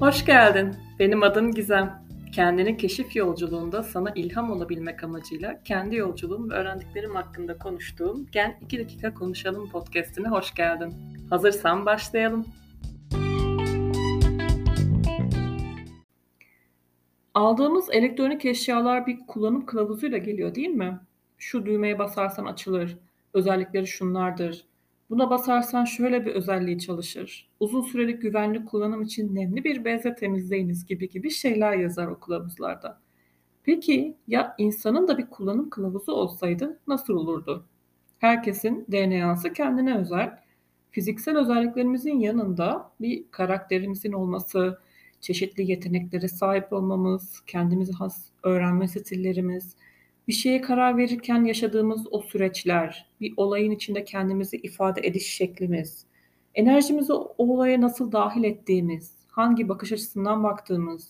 Hoş geldin. Benim adım Gizem. Kendini keşif yolculuğunda sana ilham olabilmek amacıyla kendi yolculuğum ve öğrendiklerim hakkında konuştuğum Gen 2 dakika konuşalım podcast'ine hoş geldin. Hazırsan başlayalım. Aldığımız elektronik eşyalar bir kullanım kılavuzuyla geliyor değil mi? Şu düğmeye basarsan açılır. Özellikleri şunlardır. Buna basarsan şöyle bir özelliği çalışır. Uzun süreli güvenli kullanım için nemli bir bezle temizleyiniz gibi gibi şeyler yazar o kılavuzlarda. Peki ya insanın da bir kullanım kılavuzu olsaydı nasıl olurdu? Herkesin DNA'sı kendine özel. Fiziksel özelliklerimizin yanında bir karakterimizin olması, çeşitli yeteneklere sahip olmamız, kendimizi has öğrenme stillerimiz, bir şeye karar verirken yaşadığımız o süreçler, bir olayın içinde kendimizi ifade ediş şeklimiz, enerjimizi o olaya nasıl dahil ettiğimiz, hangi bakış açısından baktığımız,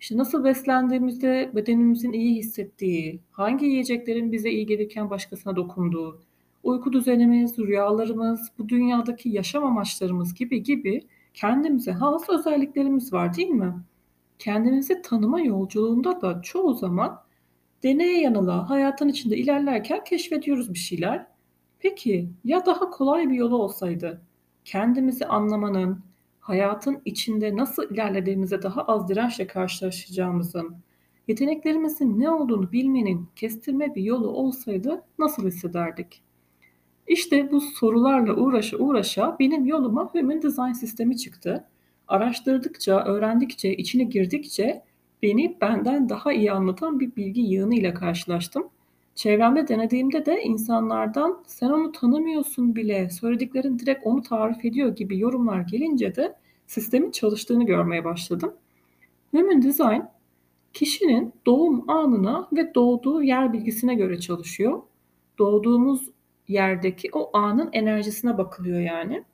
işte nasıl beslendiğimizde bedenimizin iyi hissettiği, hangi yiyeceklerin bize iyi gelirken başkasına dokunduğu, uyku düzenimiz, rüyalarımız, bu dünyadaki yaşam amaçlarımız gibi gibi kendimize has özelliklerimiz var değil mi? Kendimizi tanıma yolculuğunda da çoğu zaman deneye yanıla hayatın içinde ilerlerken keşfediyoruz bir şeyler. Peki ya daha kolay bir yolu olsaydı? Kendimizi anlamanın, hayatın içinde nasıl ilerlediğimize daha az dirençle karşılaşacağımızın, yeteneklerimizin ne olduğunu bilmenin kestirme bir yolu olsaydı nasıl hissederdik? İşte bu sorularla uğraşa uğraşa benim yoluma Human Design sistemi çıktı. Araştırdıkça, öğrendikçe, içine girdikçe beni benden daha iyi anlatan bir bilgi yığını ile karşılaştım. Çevremde denediğimde de insanlardan sen onu tanımıyorsun bile, söylediklerin direkt onu tarif ediyor gibi yorumlar gelince de sistemin çalıştığını görmeye başladım. Human Design kişinin doğum anına ve doğduğu yer bilgisine göre çalışıyor. Doğduğumuz yerdeki o anın enerjisine bakılıyor yani.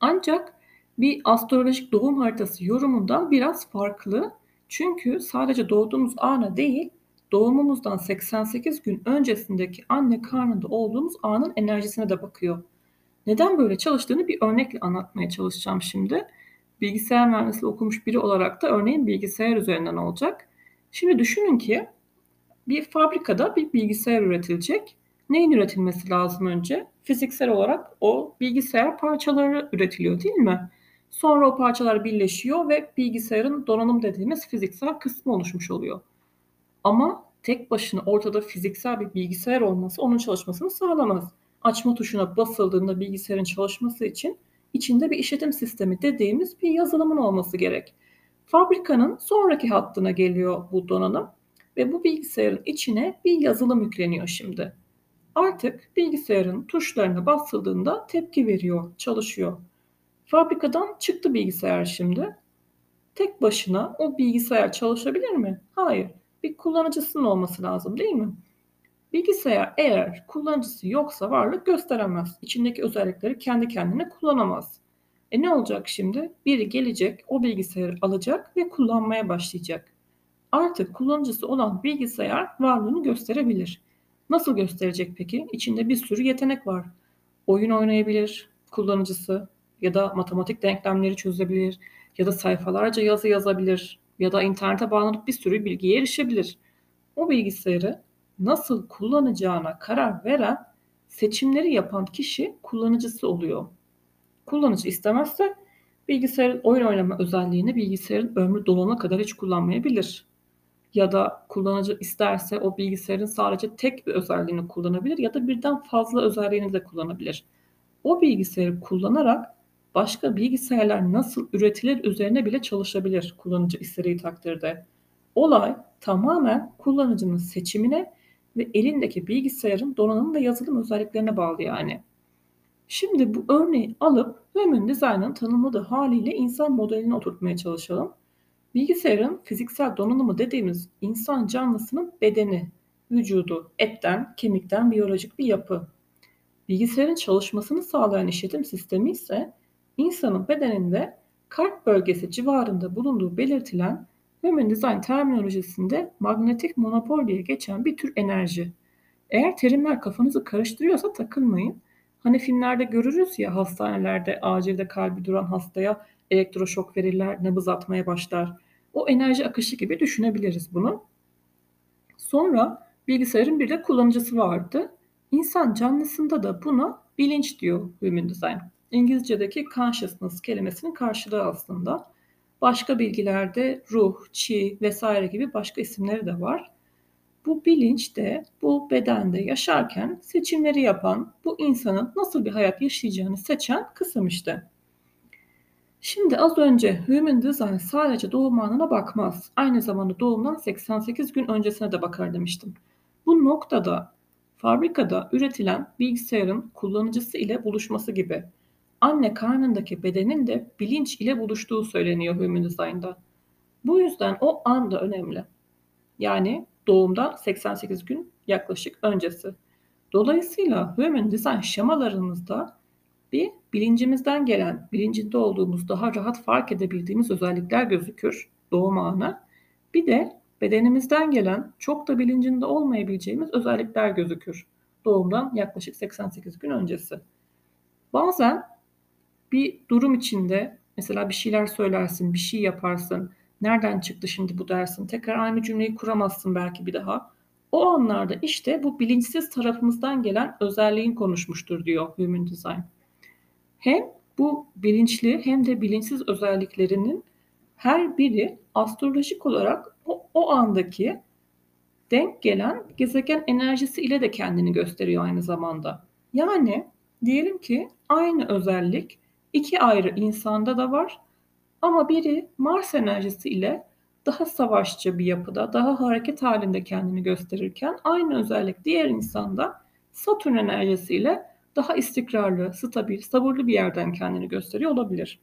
Ancak bir astrolojik doğum haritası yorumundan biraz farklı. Çünkü sadece doğduğumuz ana değil, doğumumuzdan 88 gün öncesindeki anne karnında olduğumuz anın enerjisine de bakıyor. Neden böyle çalıştığını bir örnekle anlatmaya çalışacağım şimdi. Bilgisayar mühendisliği okumuş biri olarak da örneğin bilgisayar üzerinden olacak. Şimdi düşünün ki bir fabrikada bir bilgisayar üretilecek. Neyin üretilmesi lazım önce? Fiziksel olarak o bilgisayar parçaları üretiliyor değil mi? Sonra o parçalar birleşiyor ve bilgisayarın donanım dediğimiz fiziksel kısmı oluşmuş oluyor. Ama tek başına ortada fiziksel bir bilgisayar olması onun çalışmasını sağlamaz. Açma tuşuna basıldığında bilgisayarın çalışması için içinde bir işletim sistemi dediğimiz bir yazılımın olması gerek. Fabrikanın sonraki hattına geliyor bu donanım ve bu bilgisayarın içine bir yazılım yükleniyor şimdi. Artık bilgisayarın tuşlarına basıldığında tepki veriyor, çalışıyor. Fabrikadan çıktı bilgisayar şimdi. Tek başına o bilgisayar çalışabilir mi? Hayır. Bir kullanıcısının olması lazım değil mi? Bilgisayar eğer kullanıcısı yoksa varlık gösteremez. İçindeki özellikleri kendi kendine kullanamaz. E ne olacak şimdi? Biri gelecek, o bilgisayarı alacak ve kullanmaya başlayacak. Artık kullanıcısı olan bilgisayar varlığını gösterebilir. Nasıl gösterecek peki? İçinde bir sürü yetenek var. Oyun oynayabilir kullanıcısı ya da matematik denklemleri çözebilir ya da sayfalarca yazı yazabilir ya da internete bağlanıp bir sürü bilgiye erişebilir. O bilgisayarı nasıl kullanacağına karar veren seçimleri yapan kişi kullanıcısı oluyor. Kullanıcı istemezse bilgisayarın oyun oynama özelliğini bilgisayarın ömrü dolana kadar hiç kullanmayabilir ya da kullanıcı isterse o bilgisayarın sadece tek bir özelliğini kullanabilir ya da birden fazla özelliğini de kullanabilir. O bilgisayarı kullanarak başka bilgisayarlar nasıl üretilir üzerine bile çalışabilir kullanıcı istediği takdirde. Olay tamamen kullanıcının seçimine ve elindeki bilgisayarın donanım ve yazılım özelliklerine bağlı yani. Şimdi bu örneği alıp Human Design'ın tanımladığı haliyle insan modelini oturtmaya çalışalım. Bilgisayarın fiziksel donanımı dediğimiz insan canlısının bedeni, vücudu, etten, kemikten biyolojik bir yapı. Bilgisayarın çalışmasını sağlayan işletim sistemi ise insanın bedeninde kalp bölgesi civarında bulunduğu belirtilen Human Design terminolojisinde magnetik monopol diye geçen bir tür enerji. Eğer terimler kafanızı karıştırıyorsa takılmayın. Hani filmlerde görürüz ya hastanelerde acilde kalbi duran hastaya elektroşok verirler, nabız atmaya başlar. O enerji akışı gibi düşünebiliriz bunu. Sonra bilgisayarın bir de kullanıcısı vardı. İnsan canlısında da buna bilinç diyor Human Design. İngilizce'deki consciousness kelimesinin karşılığı aslında. Başka bilgilerde ruh, çi vesaire gibi başka isimleri de var. Bu bilinç de bu bedende yaşarken seçimleri yapan, bu insanın nasıl bir hayat yaşayacağını seçen kısım işte. Şimdi az önce Human Design sadece doğum anına bakmaz. Aynı zamanda doğumdan 88 gün öncesine de bakar demiştim. Bu noktada fabrikada üretilen bilgisayarın kullanıcısı ile buluşması gibi anne karnındaki bedenin de bilinç ile buluştuğu söyleniyor Human Design'da. Bu yüzden o an da önemli. Yani doğumdan 88 gün yaklaşık öncesi. Dolayısıyla Human Design şemalarımızda bir bilincimizden gelen, bilincinde olduğumuz, daha rahat fark edebildiğimiz özellikler gözükür doğum anı. Bir de bedenimizden gelen, çok da bilincinde olmayabileceğimiz özellikler gözükür doğumdan yaklaşık 88 gün öncesi. Bazen bir durum içinde mesela bir şeyler söylersin, bir şey yaparsın. Nereden çıktı şimdi bu dersin? Tekrar aynı cümleyi kuramazsın belki bir daha. O anlarda işte bu bilinçsiz tarafımızdan gelen özelliğin konuşmuştur diyor Human Design. Hem bu bilinçli hem de bilinçsiz özelliklerinin her biri astrolojik olarak o, o andaki denk gelen gezegen enerjisi ile de kendini gösteriyor aynı zamanda. Yani diyelim ki aynı özellik iki ayrı insanda da var ama biri Mars enerjisi ile daha savaşçı bir yapıda, daha hareket halinde kendini gösterirken aynı özellik diğer insanda Satürn enerjisiyle daha istikrarlı, stabil, sabırlı bir yerden kendini gösteriyor olabilir.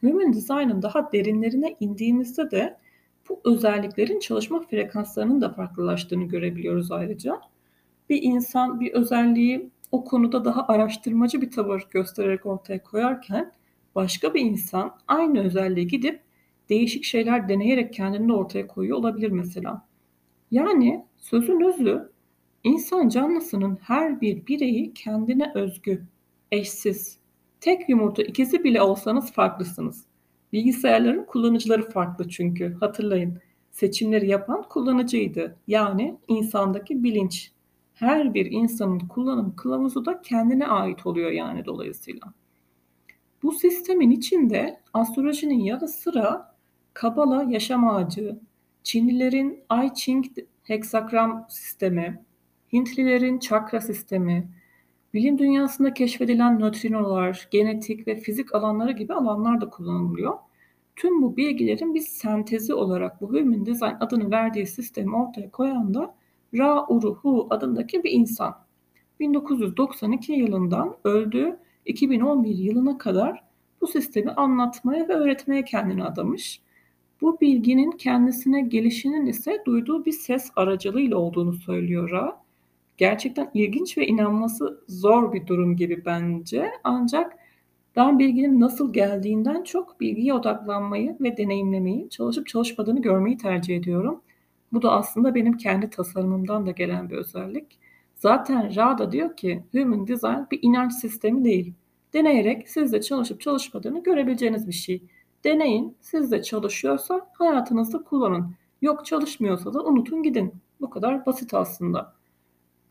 Human Design'ın daha derinlerine indiğimizde de bu özelliklerin çalışma frekanslarının da farklılaştığını görebiliyoruz ayrıca. Bir insan bir özelliği o konuda daha araştırmacı bir tavır göstererek ortaya koyarken başka bir insan aynı özelliği gidip değişik şeyler deneyerek kendini ortaya koyuyor olabilir mesela. Yani sözün özü insan canlısının her bir bireyi kendine özgü, eşsiz, tek yumurta ikizi bile olsanız farklısınız. Bilgisayarların kullanıcıları farklı çünkü hatırlayın. Seçimleri yapan kullanıcıydı. Yani insandaki bilinç. Her bir insanın kullanım kılavuzu da kendine ait oluyor yani dolayısıyla. Bu sistemin içinde astrolojinin yanı sıra Kabala yaşam ağacı, Çinlilerin I Ching heksagram sistemi, Hintlilerin çakra sistemi, bilim dünyasında keşfedilen nötrinolar, genetik ve fizik alanları gibi alanlar da kullanılıyor. Tüm bu bilgilerin bir sentezi olarak bu Human Design adını verdiği sistemi ortaya koyan da Ra Uruhu adındaki bir insan. 1992 yılından öldüğü 2011 yılına kadar bu sistemi anlatmaya ve öğretmeye kendini adamış. Bu bilginin kendisine gelişinin ise duyduğu bir ses aracılığıyla olduğunu söylüyor Ra. Gerçekten ilginç ve inanması zor bir durum gibi bence. Ancak ben bilginin nasıl geldiğinden çok bilgiye odaklanmayı ve deneyimlemeyi, çalışıp çalışmadığını görmeyi tercih ediyorum. Bu da aslında benim kendi tasarımımdan da gelen bir özellik. Zaten Ra da diyor ki Human Design bir inanç sistemi değil. Deneyerek sizde çalışıp çalışmadığını görebileceğiniz bir şey. Deneyin, sizde çalışıyorsa hayatınızda kullanın. Yok çalışmıyorsa da unutun gidin. Bu kadar basit aslında.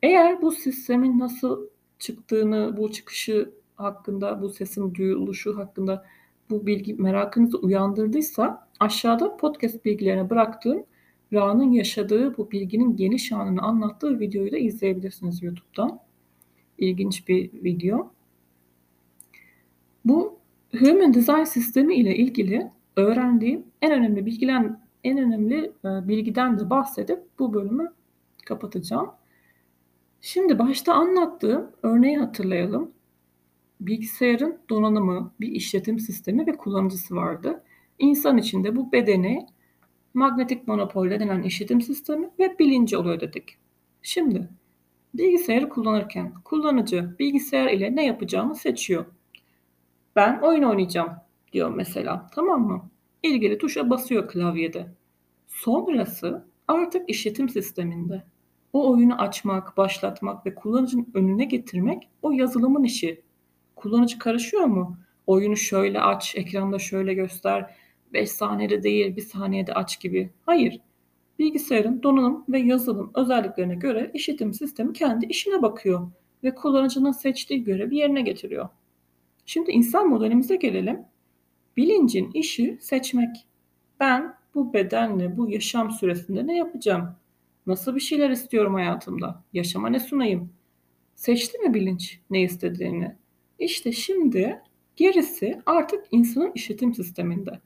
Eğer bu sistemin nasıl çıktığını, bu çıkışı hakkında, bu sesin duyuluşu hakkında bu bilgi merakınızı uyandırdıysa aşağıda podcast bilgilerine bıraktığım Ra'nın yaşadığı bu bilginin geniş anını anlattığı videoyu da izleyebilirsiniz YouTube'dan. İlginç bir video. Bu Human Design sistemi ile ilgili öğrendiğim en önemli bilgilen en önemli e, bilgiden de bahsedip bu bölümü kapatacağım. Şimdi başta anlattığım örneği hatırlayalım. Bilgisayarın donanımı, bir işletim sistemi ve kullanıcısı vardı. İnsan içinde bu bedeni magnetik monopol denen işletim sistemi ve bilinci oluyor dedik. Şimdi bilgisayarı kullanırken kullanıcı bilgisayar ile ne yapacağını seçiyor. Ben oyun oynayacağım diyor mesela. Tamam mı? İlgili tuşa basıyor klavyede. Sonrası artık işletim sisteminde. O oyunu açmak, başlatmak ve kullanıcının önüne getirmek o yazılımın işi. Kullanıcı karışıyor mu? oyunu şöyle aç, ekranda şöyle göster, 5 saniyede değil 1 saniyede aç gibi. Hayır. Bilgisayarın donanım ve yazılım özelliklerine göre işletim sistemi kendi işine bakıyor ve kullanıcının seçtiği görevi yerine getiriyor. Şimdi insan modelimize gelelim. Bilincin işi seçmek. Ben bu bedenle bu yaşam süresinde ne yapacağım? Nasıl bir şeyler istiyorum hayatımda? Yaşama ne sunayım? Seçti mi bilinç ne istediğini? İşte şimdi gerisi artık insanın işletim sisteminde.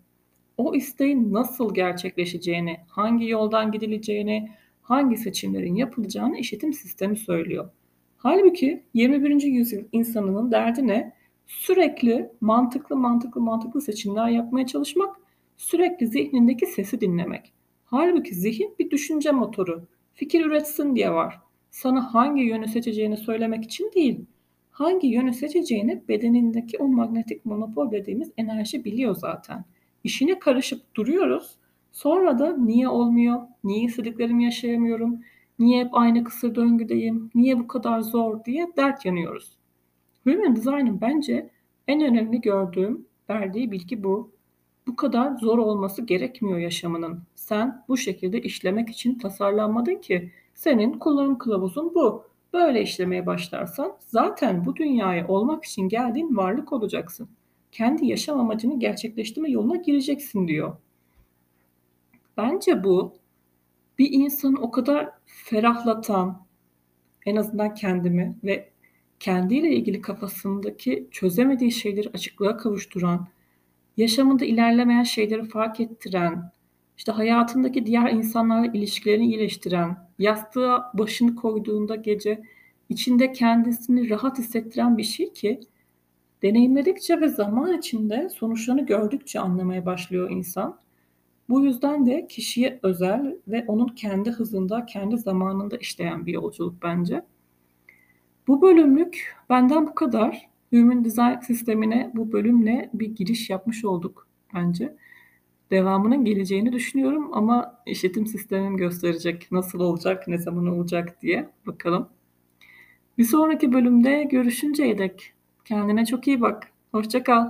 O isteğin nasıl gerçekleşeceğini, hangi yoldan gidileceğini, hangi seçimlerin yapılacağını işletim sistemi söylüyor. Halbuki 21. yüzyıl insanının derdi ne? Sürekli mantıklı mantıklı mantıklı seçimler yapmaya çalışmak, sürekli zihnindeki sesi dinlemek. Halbuki zihin bir düşünce motoru. Fikir üretsin diye var. Sana hangi yönü seçeceğini söylemek için değil, hangi yönü seçeceğini bedenindeki o magnetik monopol dediğimiz enerji biliyor zaten. İşine karışıp duruyoruz. Sonra da niye olmuyor, niye istediklerimi yaşayamıyorum, niye hep aynı kısır döngüdeyim, niye bu kadar zor diye dert yanıyoruz. Human Design'ın bence en önemli gördüğüm, verdiği bilgi bu. Bu kadar zor olması gerekmiyor yaşamının. Sen bu şekilde işlemek için tasarlanmadın ki. Senin kullanım kılavuzun bu. Böyle işlemeye başlarsan zaten bu dünyaya olmak için geldiğin varlık olacaksın. Kendi yaşam amacını gerçekleştirme yoluna gireceksin diyor. Bence bu bir insanı o kadar ferahlatan, en azından kendimi ve kendiyle ilgili kafasındaki çözemediği şeyleri açıklığa kavuşturan, yaşamında ilerlemeyen şeyleri fark ettiren, işte hayatındaki diğer insanlarla ilişkilerini iyileştiren, yastığa başını koyduğunda gece içinde kendisini rahat hissettiren bir şey ki deneyimledikçe ve zaman içinde sonuçlarını gördükçe anlamaya başlıyor insan. Bu yüzden de kişiye özel ve onun kendi hızında, kendi zamanında işleyen bir yolculuk bence. Bu bölümlük benden bu kadar. Human Design sistemine bu bölümle bir giriş yapmış olduk bence. Devamının geleceğini düşünüyorum ama işletim sistemim gösterecek nasıl olacak, ne zaman olacak diye bakalım. Bir sonraki bölümde görüşünceye dek kendine çok iyi bak. Hoşça kal.